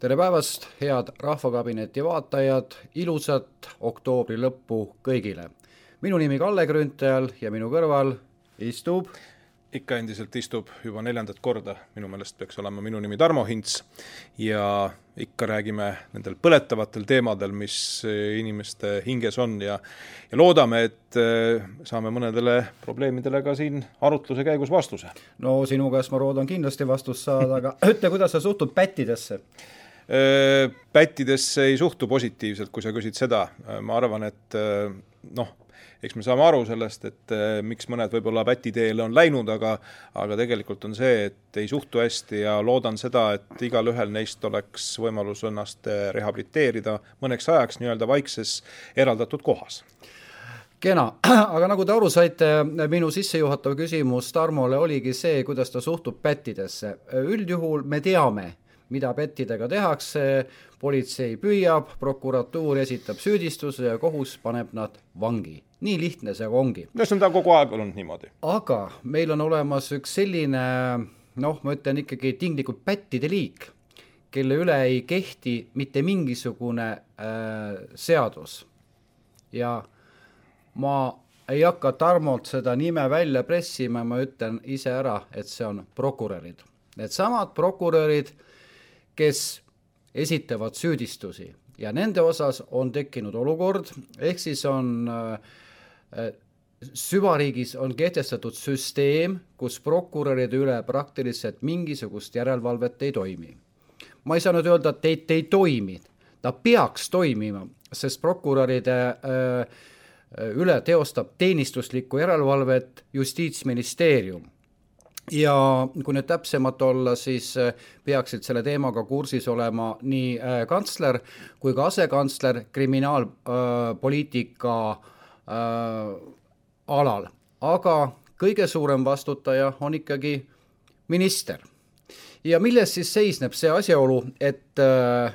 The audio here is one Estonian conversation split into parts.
tere päevast, head Rahvakabineti vaatajad, ilusat oktoobri lõppu kõigile. minu nimi Kalle Grünthal ja minu kõrval istub ikka endiselt istub juba neljandat korda, minu meelest peaks olema minu nimi Tarmo Hints ja ikka räägime nendel põletavatel teemadel, mis inimeste hinges on ja ja loodame, et eh, saame mõnedele probleemidele ka siin arutluse käigus vastuse. no sinu käest ma loodan kindlasti vastust saada, aga ütle, kuidas sa suhtud pättidesse? Pättidesse ei suhtu positiivselt, kui sa küsid seda, ma arvan, et noh, eks me saame aru sellest, et miks mõned võib-olla päti teele on läinud, aga aga tegelikult on see, et ei suhtu hästi ja loodan seda, et igalühel neist oleks võimalus ennast eh, rehabiliteerida mõneks ajaks nii-öelda vaikses eraldatud kohas. Kena, aga nagu te aru saite, minu sissejuhatav küsimus Tarmole oligi see, kuidas ta suhtub pättidesse. üldjuhul me teame, mida pättidega tehakse, politsei püüab, prokuratuur esitab süüdistuse ja kohus paneb nad vangi nii lihtne see ongi. no see on ta kogu aeg olnud niimoodi. aga meil on olemas üks selline noh, ma ütlen ikkagi tinglikult pättide liik, kelle üle ei kehti mitte mingisugune äh, seadus. ja ma ei hakka Tarmolt seda nime välja pressima, ma ütlen ise ära, et see on prokurörid. Needsamad prokurörid, kes esitavad süüdistusi. Ja nende osas on tekkinud olukord, ehk siis on äh, süvariigis on kehtestatud süsteem, kus prokuröride üle praktiliselt mingisugust järelevalvet ei toimi. ma ei saa nüüd öelda, et ei, ei toimi, ta peaks toimima, sest prokuröride äh, üle teostab teenistuslikku järelevalvet Justiitsministeerium ja kui nüüd täpsemalt olla, siis äh, peaksid selle teemaga kursis olema nii kantsler kui ka asekantsler kriminaalpoliitika äh, äh, alal, aga kõige suurem vastutaja on ikkagi minister. ja milles siis seisneb see asjaolu, et äh,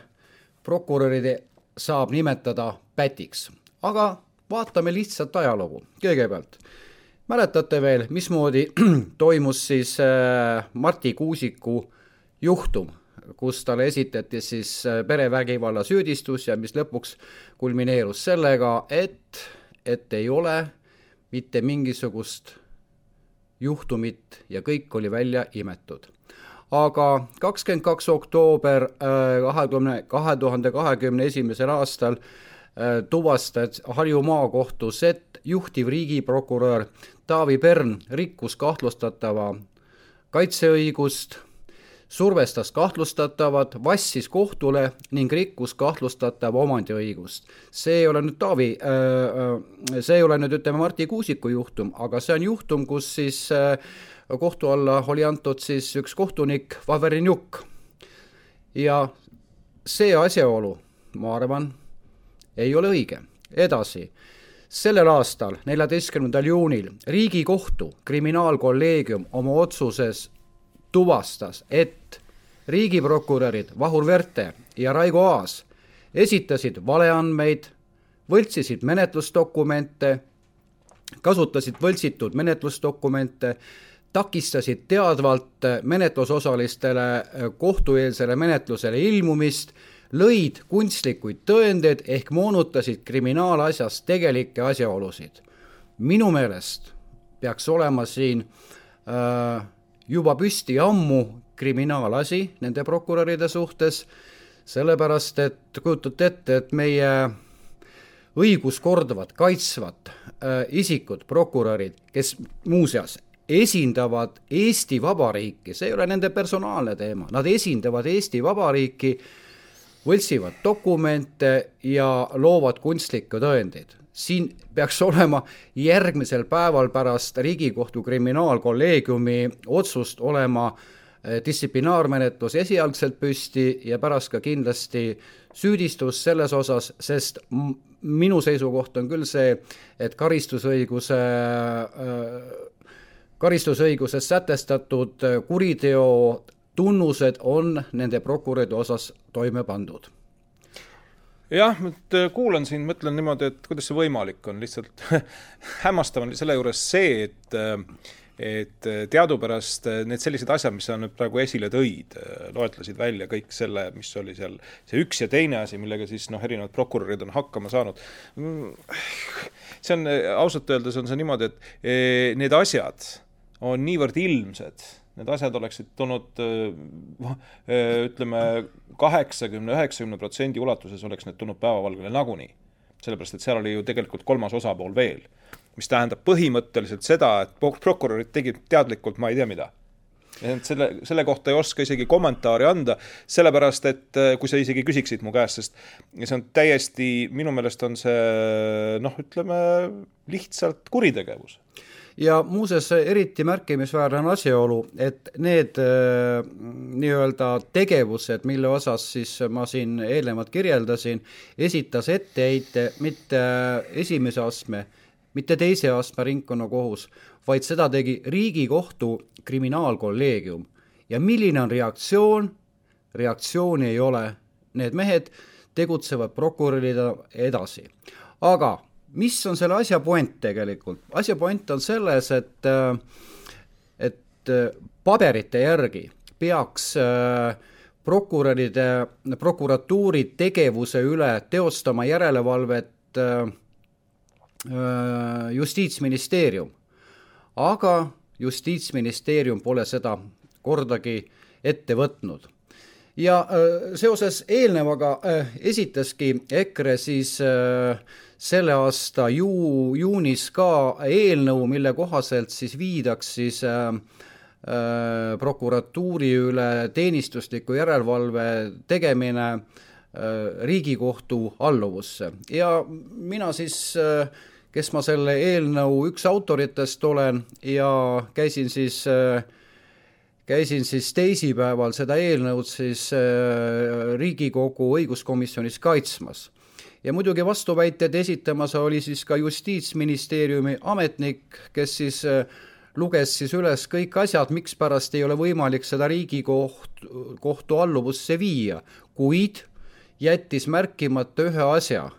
prokuröride saab nimetada pätiks, aga vaatame lihtsalt ajalugu kõigepealt. Mäletate veel, mismoodi toimus siis äh, Marti Kuusiku juhtum, kus talle esitati siis äh, perevägivalla süüdistus ja mis lõpuks kulmineerus sellega, et et ei ole mitte mingisugust juhtumit ja kõik oli välja imetud. aga kakskümmend kaks oktoober äh, kahekümne, kahe tuhande kahekümne esimesel aastal äh, tuvastas Harju maakohtus, et juhtiv riigiprokurör Taavi Pern rikkus kahtlustatava kaitseõigust survestas kahtlustatavat, vassis kohtule ning rikkus kahtlustatava omandiõigust. see ei ole nüüd Taavi, äh, äh, see ei ole nüüd ütleme Marti Kuusiku juhtum, aga see on juhtum, kus siis äh, kohtu alla oli antud siis üks kohtunik Vaverinjuk. ja see asjaolu, ma arvan, ei ole õige. edasi sellel aastal, neljateistkümnendal juunil Riigikohtu kriminaalkolleegium oma otsuses tuvastas, et riigiprokurörid Vahur Verte ja Raigo Aas esitasid valeandmeid, võltsisid menetlusdokumente, kasutasid võltsitud menetlusdokumente, takistasid teadvalt menetlusosalistele kohtueelsele menetlusele ilmumist, lõid kunstlikud tõendeid ehk moonutasid kriminaalasjas tegelikke asjaolusid. minu meelest peaks olema siin äh, juba püsti ammu kriminaalasi nende prokuröride suhtes, sellepärast et kujutate ette, et meie õiguskordavat, kaitsvad äh, isikud, prokurörid, kes muuseas esindavad Eesti Vabariiki, see ei ole nende personaalne teema, nad esindavad Eesti Vabariiki, võltsivad dokumente ja loovad kunstlikke tõendeid. Siin peaks olema järgmisel päeval pärast Riigikohtu kriminaalkolleegiumi otsust olema eh, distsiplinaarmenetlus esialgselt püsti ja pärast ka kindlasti süüdistus selles osas, sest minu seisukoht on küll see, et karistusõiguse, eh, karistusõiguses sätestatud kuriteo tunnused on nende prokuröride osas toime pandud jah, nüüd äh, kuulan sind, mõtlen niimoodi, et kuidas see võimalik on, lihtsalt hämmastav on selle juures see, et äh, et äh, teadupärast need sellised asjad, mis sa nüüd praegu esile tõid, loetlesid välja kõik selle, mis oli seal, see üks ja teine asi, millega siis noh, erinevad prokurörid on hakkama saanud. See on, ausalt öeldes on see niimoodi, et need asjad on niivõrd ilmsed, need asjad oleksid tulnud ütleme, kaheksakümne, üheksakümne protsendi ulatuses oleks need tulnud päevavalgele nagunii. sellepärast, et seal oli ju tegelikult kolmas osapool veel mis tähendab põhimõtteliselt seda, et prokurörid tegid teadlikult ma ei tea mida. selle, selle kohta ei oska isegi kommentaari anda, sellepärast et äh, kui sa isegi küsiksid mu käest, sest see on täiesti, minu meelest on see noh, ütleme lihtsalt kuritegevus ja muuseas, eriti märkimisväärne on asjaolu, et need äh, nii-öelda tegevused, mille osas siis ma siin eelnevalt kirjeldasin, esitas etteheite mitte esimese astme mitte teise astme ringkonnakohus, vaid seda tegi Riigikohtu kriminaalkolleegium. ja milline on reaktsioon? reaktsiooni ei ole, need mehed tegutsevad prokurörina edasi. aga mis on selle asja point tegelikult? asja point on selles, et, et paberite järgi peaks prokuröride, prokuratuuri tegevuse üle teostama järelevalvet äh, Äh, justiitsministeerium. aga justiitsministeerium pole seda kordagi ette võtnud. Ja äh, seoses eelnevaga äh, esitaski EKRE siis selle aasta ju-, juunis ka eelnõu, mille kohaselt siis viidaks siis prokuratuuri üle teenistusliku järelevalve tegemine Riigikohtu alluvusse. Ja mina siis äh, kes ma selle eelnõu üks autoritest olen ja käisin siis käisin siis teisipäeval seda eelnõud siis äh, Riigikogu õiguskomisjonis kaitsmas. ja muidugi vastuväited esitamas oli siis ka Justiitsministeeriumi ametnik, kes siis äh, luges siis üles kõik asjad, mikspärast ei ole võimalik seda Riigikoht, kohtu alluvusse viia, kuid jättis märkimata ühe asja.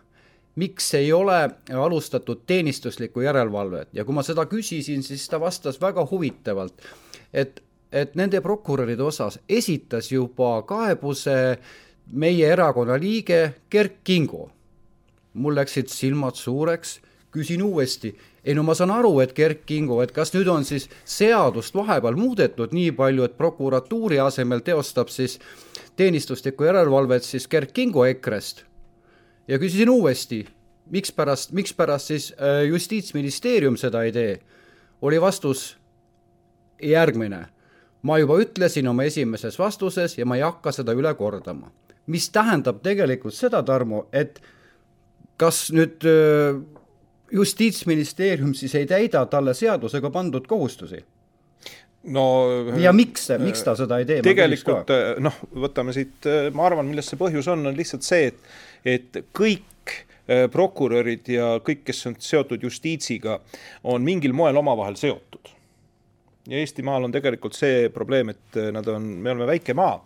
Miks ei ole alustatud teenistuslikku järelevalvet? Ja kui ma seda küsisin, siis ta vastas väga huvitavalt, et, et nende prokuröride osas esitas juba kaebuse meie erakonna liige Gerd Kingo. mul läksid silmad suureks, küsin uuesti, ei no ma saan aru, et Gerd Kingo, et kas nüüd on siis seadust vahepeal muudetud nii palju, et prokuratuuri asemel teostab siis teenistuslikku järelevalvet siis Gerd Kingo EKRE-st ja küsisin uuesti, mikspärast, mikspärast siis äh, Justiitsministeerium seda ei tee, oli vastus järgmine. Ma juba ütlesin oma esimeses vastuses ja ma ei hakka seda üle kordama. mis tähendab tegelikult seda, Tarmo, et kas nüüd äh, Justiitsministeerium siis ei täida talle seadusega pandud kohustusi? no ja miks, miks ta seda ei tee? tegelikult noh, võtame siit, ma arvan, milles see põhjus on, on lihtsalt see, et, et kõik äh, prokurörid ja kõik, kes on seotud justiitsiga, on mingil moel omavahel seotud ja Eestimaal on tegelikult see probleem, et äh, nad on, me oleme väike maa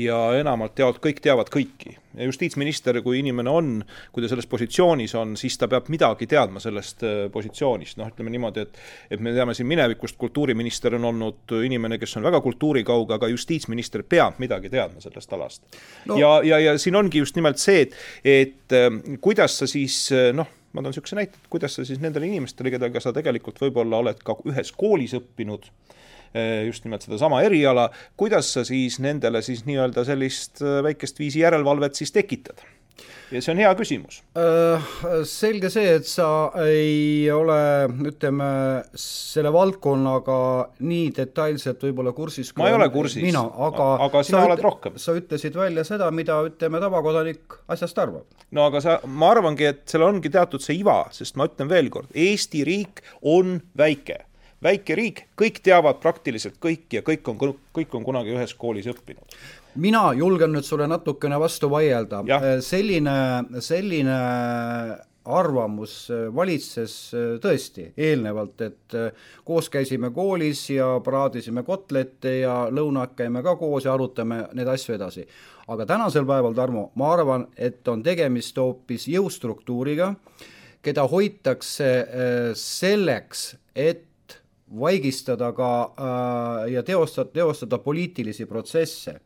ja enamalt jaolt kõik teavad kõiki. ja justiitsminister, kui inimene on, kui ta selles positsioonis on, siis ta peab midagi teadma sellest äh, positsioonist, noh, ütleme niimoodi, et et me teame siin minevikust, kultuuriminister on olnud inimene, kes on väga kultuurikauge, aga justiitsminister peab midagi teadma sellest alast no.. ja, ja, ja siin ongi just nimelt see, et, et äh, kuidas sa siis noh ma toon niisuguse näite, et kuidas sa siis nendele inimestele, kellega sa tegelikult võib-olla oled ka ühes koolis õppinud, eh, just nimelt sedasama eriala, kuidas sa siis nendele siis nii-öelda sellist eh, väikest viisi järelevalvet siis tekitad ja see on hea küsimus. Äh, selge see, et sa ei ole, ütleme, selle valdkonnaga nii detailselt võib-olla kursis. ma ei ole kursis, aga, aga sina oled rohkem. sa ütlesid välja seda, mida, ütleme, tavakodanik asjast arvab. no aga sa, ma arvangi, et seal ongi teatud see iva, sest ma ütlen veel kord, Eesti riik on väike väike riik, kõik teavad praktiliselt kõiki ja kõik on, kõik on kunagi ühes koolis õppinud mina julgen nüüd sulle natukene vastu vaielda. Äh, selline, selline arvamus äh, valitses äh, tõesti eelnevalt, et koos käisime koolis ja praadisime kotlette ja lõunad käime ka koos ja arutame neid asju edasi. aga tänasel päeval, Tarmo, ma arvan, et on tegemist hoopis jõustruktuuriga, keda hoitakse selleks, et vaigistada ka ja teostada, teostada poliitilisi protsesse.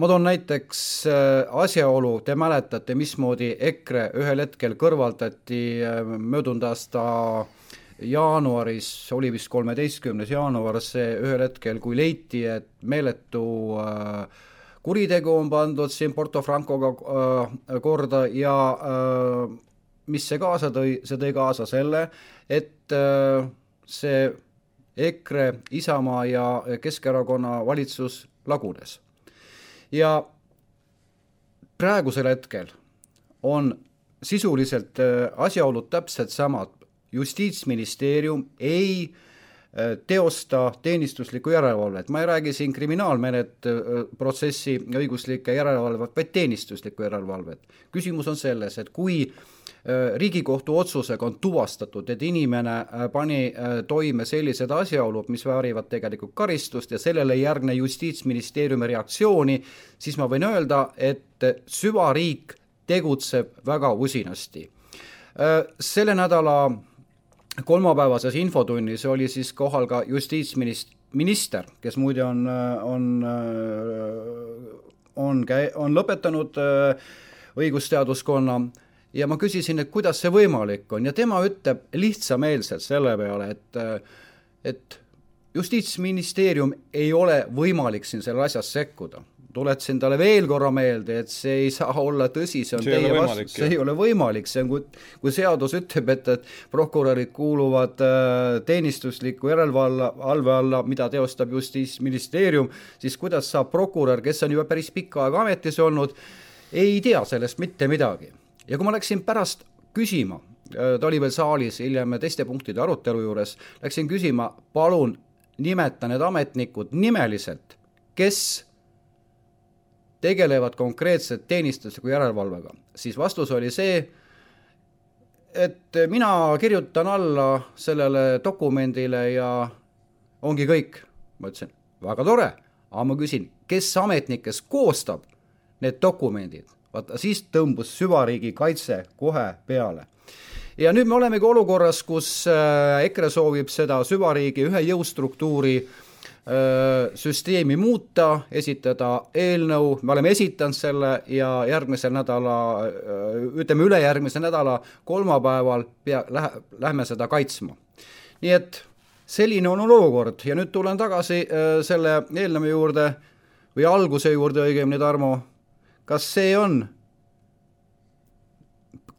Ma toon näiteks äh, asjaolu, te mäletate, mismoodi EKRE ühel hetkel kõrvaldati äh, möödunud aasta jaanuaris, oli vist kolmeteistkümnes jaanuar see ühel hetkel, kui leiti, et meeletu äh, kuritegu on pandud siin Porto Francoga äh, korda ja äh, mis see kaasa tõi, see tõi kaasa selle, et äh, see EKRE, Isamaa ja Keskerakonna valitsus lagunes. Ja praegusel hetkel on sisuliselt äh, asjaolud täpselt samad, justiitsministeerium ei äh, teosta teenistuslikku järelevalvet, ma ei räägi siin kriminaalmenet-protsessi õiguslike järelevalvet, vaid teenistuslikku järelevalvet. küsimus on selles, et kui äh, Äh, riigikohtu otsusega on tuvastatud, et inimene äh, pani äh, toime sellised asjaolud, mis väärivad tegelikult karistust ja sellele ei järgne Justiitsministeeriumi reaktsiooni, siis ma võin öelda, et süvariik tegutseb väga usinasti. selle nädala kolmapäevases infotunnis oli siis kohal ka justiitsminist-, minister, kes muide on, on, on, on lõpetanud õigusteaduskonna ja ma küsisin, et kuidas see võimalik on ja tema ütleb lihtsameelselt selle peale, et et justiitsministeerium ei ole võimalik siin selle asjas sekkuda. Tuletasin talle veel korra meelde, et see ei saa olla tõsi, see on see teie vastu, see ei ole võimalik, see on, kui, kui seadus ütleb, et, et prokurörid kuuluvad äh, teenistusliku järelevalve, valve alla, mida teostab Justiitsministeerium, siis kuidas saab prokurör, kes on juba päris pikka aega ametis olnud, ei tea sellest mitte midagi. Ja kui ma läksin pärast küsima, äh, ta oli veel saalis hiljem teiste punktide arutelu juures, läksin küsima, palun nimeta need ametnikud nimeliselt, kes tegelevad konkreetselt teenistusliku järelevalvega, siis vastus oli see, et mina kirjutan alla sellele dokumendile ja ongi kõik. ma ütlesin, väga tore, aga ma küsin, kes ametnikest koostab need dokumendid vaata siis tõmbus süvariigi kaitse kohe peale. ja nüüd me olemegi olukorras, kus äh, EKRE soovib seda süvariigi ühe jõustruktuuri äh, süsteemi muuta, esitada eelnõu, me oleme esitanud selle ja järgmisel nädala, ütleme ülejärgmise nädala kolmapäeval pea, lähe, lähme seda kaitsma. nii et selline on olukord. Ja nüüd tulen tagasi selle eelnõu juurde või alguse juurde õigemini, Tarmo, kas see on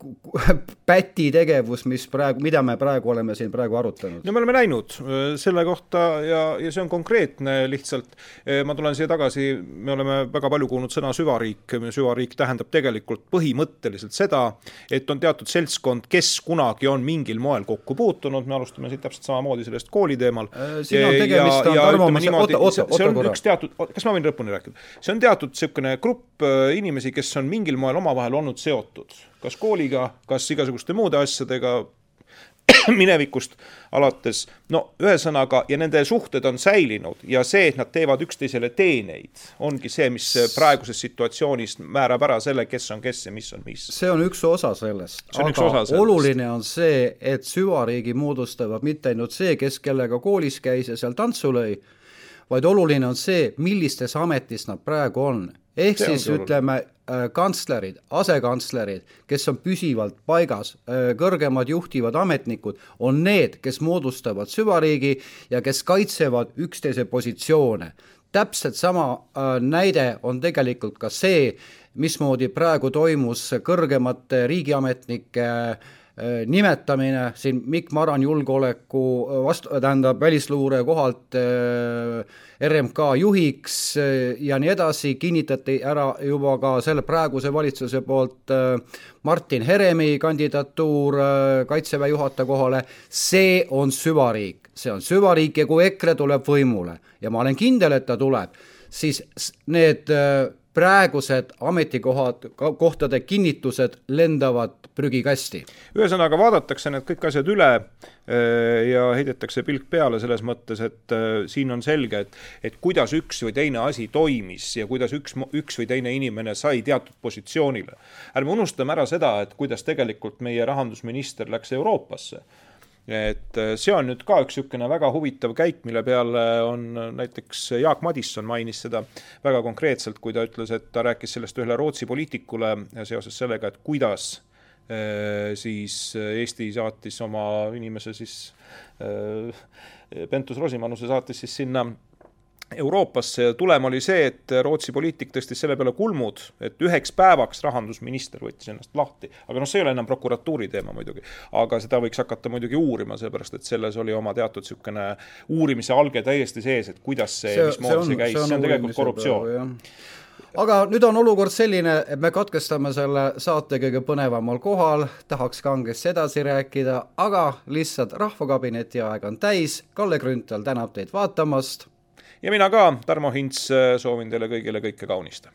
päti tegevus, mis praegu, mida me praegu oleme siin praegu arutanud? no me oleme näinud äh, selle kohta ja, ja see on konkreetne lihtsalt. Äh, ma tulen siia tagasi, me oleme väga palju kuulnud sõna süvariik, süvariik tähendab tegelikult põhimõtteliselt seda, et on teatud seltskond, kes kunagi on mingil moel kokku puutunud, me alustame siit täpselt samamoodi sellest kooli teemal. Äh, siin on tegemist, on Tarmo, oota, oota, oota korra. üks teatud, kas ma võin lõpuni rääkida? see on teatud niisugune grupp inimesi, kes on mingil moel omavahel olnud seotud kas kooliga, kas igasuguste muude asjadega, minevikust alates, no ühesõnaga, ja nende suhted on säilinud ja see, et nad teevad üksteisele teeneid, ongi see, mis praeguses situatsioonis määrab ära selle, kes on kes ja mis on mis. see on üks osa sellest, aga sellest. oluline on see, et süvariigi moodustavad mitte ainult see, kes kellega koolis käis ja seal tantsu lõi, vaid oluline on see, millistes ametis nad praegu on. Ehk see siis ütleme, Äh, kantslerid, asekantslerid, kes on püsivalt paigas, äh, kõrgemad juhtivad ametnikud, on need, kes moodustavad süvariigi ja kes kaitsevad üksteise positsioone. täpselt sama äh, näide on tegelikult ka see, mismoodi praegu toimus kõrgemate riigiametnike nimetamine siin Mikk Maran julgeoleku vastu, tähendab välisluure kohalt äh, RMK juhiks ja nii edasi, kinnitati ära juba ka selle praeguse valitsuse poolt Martin Heremi kandidatuur Kaitseväe juhataja kohale, see on süvariik, see on süvariik ja kui EKRE tuleb võimule ja ma olen kindel, et ta tuleb, siis need praegused ametikohad, kohtade kinnitused lendavad prügikasti. ühesõnaga, vaadatakse need kõik asjad üle äh, ja heidetakse pilk peale selles mõttes, et äh, siin on selge, et et kuidas üks või teine asi toimis ja kuidas üks, üks või teine inimene sai teatud positsioonile. ärme unustame ära seda, et kuidas tegelikult meie rahandusminister läks Euroopasse et äh, see on nüüd ka üks niisugune väga huvitav käik, mille peale on näiteks Jaak Madisson mainis seda väga konkreetselt, kui ta ütles, et ta rääkis sellest ühele Rootsi poliitikule seoses sellega, et kuidas äh, siis Eesti saatis oma inimese siis Pentus-Rosimannuse saatis siis sinna Euroopasse ja tulem oli see, et Rootsi poliitik tõstis selle peale kulmud, et üheks päevaks rahandusminister võttis ennast lahti. aga noh, see ei ole enam prokuratuuri teema muidugi. aga seda võiks hakata muidugi uurima, sellepärast et selles oli oma teatud niisugune uurimise alge täiesti sees, et kuidas see, see, mismoodi see käis, see on tegelikult korruptsioon aga nüüd on olukord selline, et me katkestame selle saate kõige põnevamal kohal, tahaks kangesti edasi rääkida, aga lihtsalt Rahvakabineti aeg on täis. Kalle Grünthal tänab teid vaatamast ja mina ka, Tarmo Hints, soovin teile kõigile kõike kaunist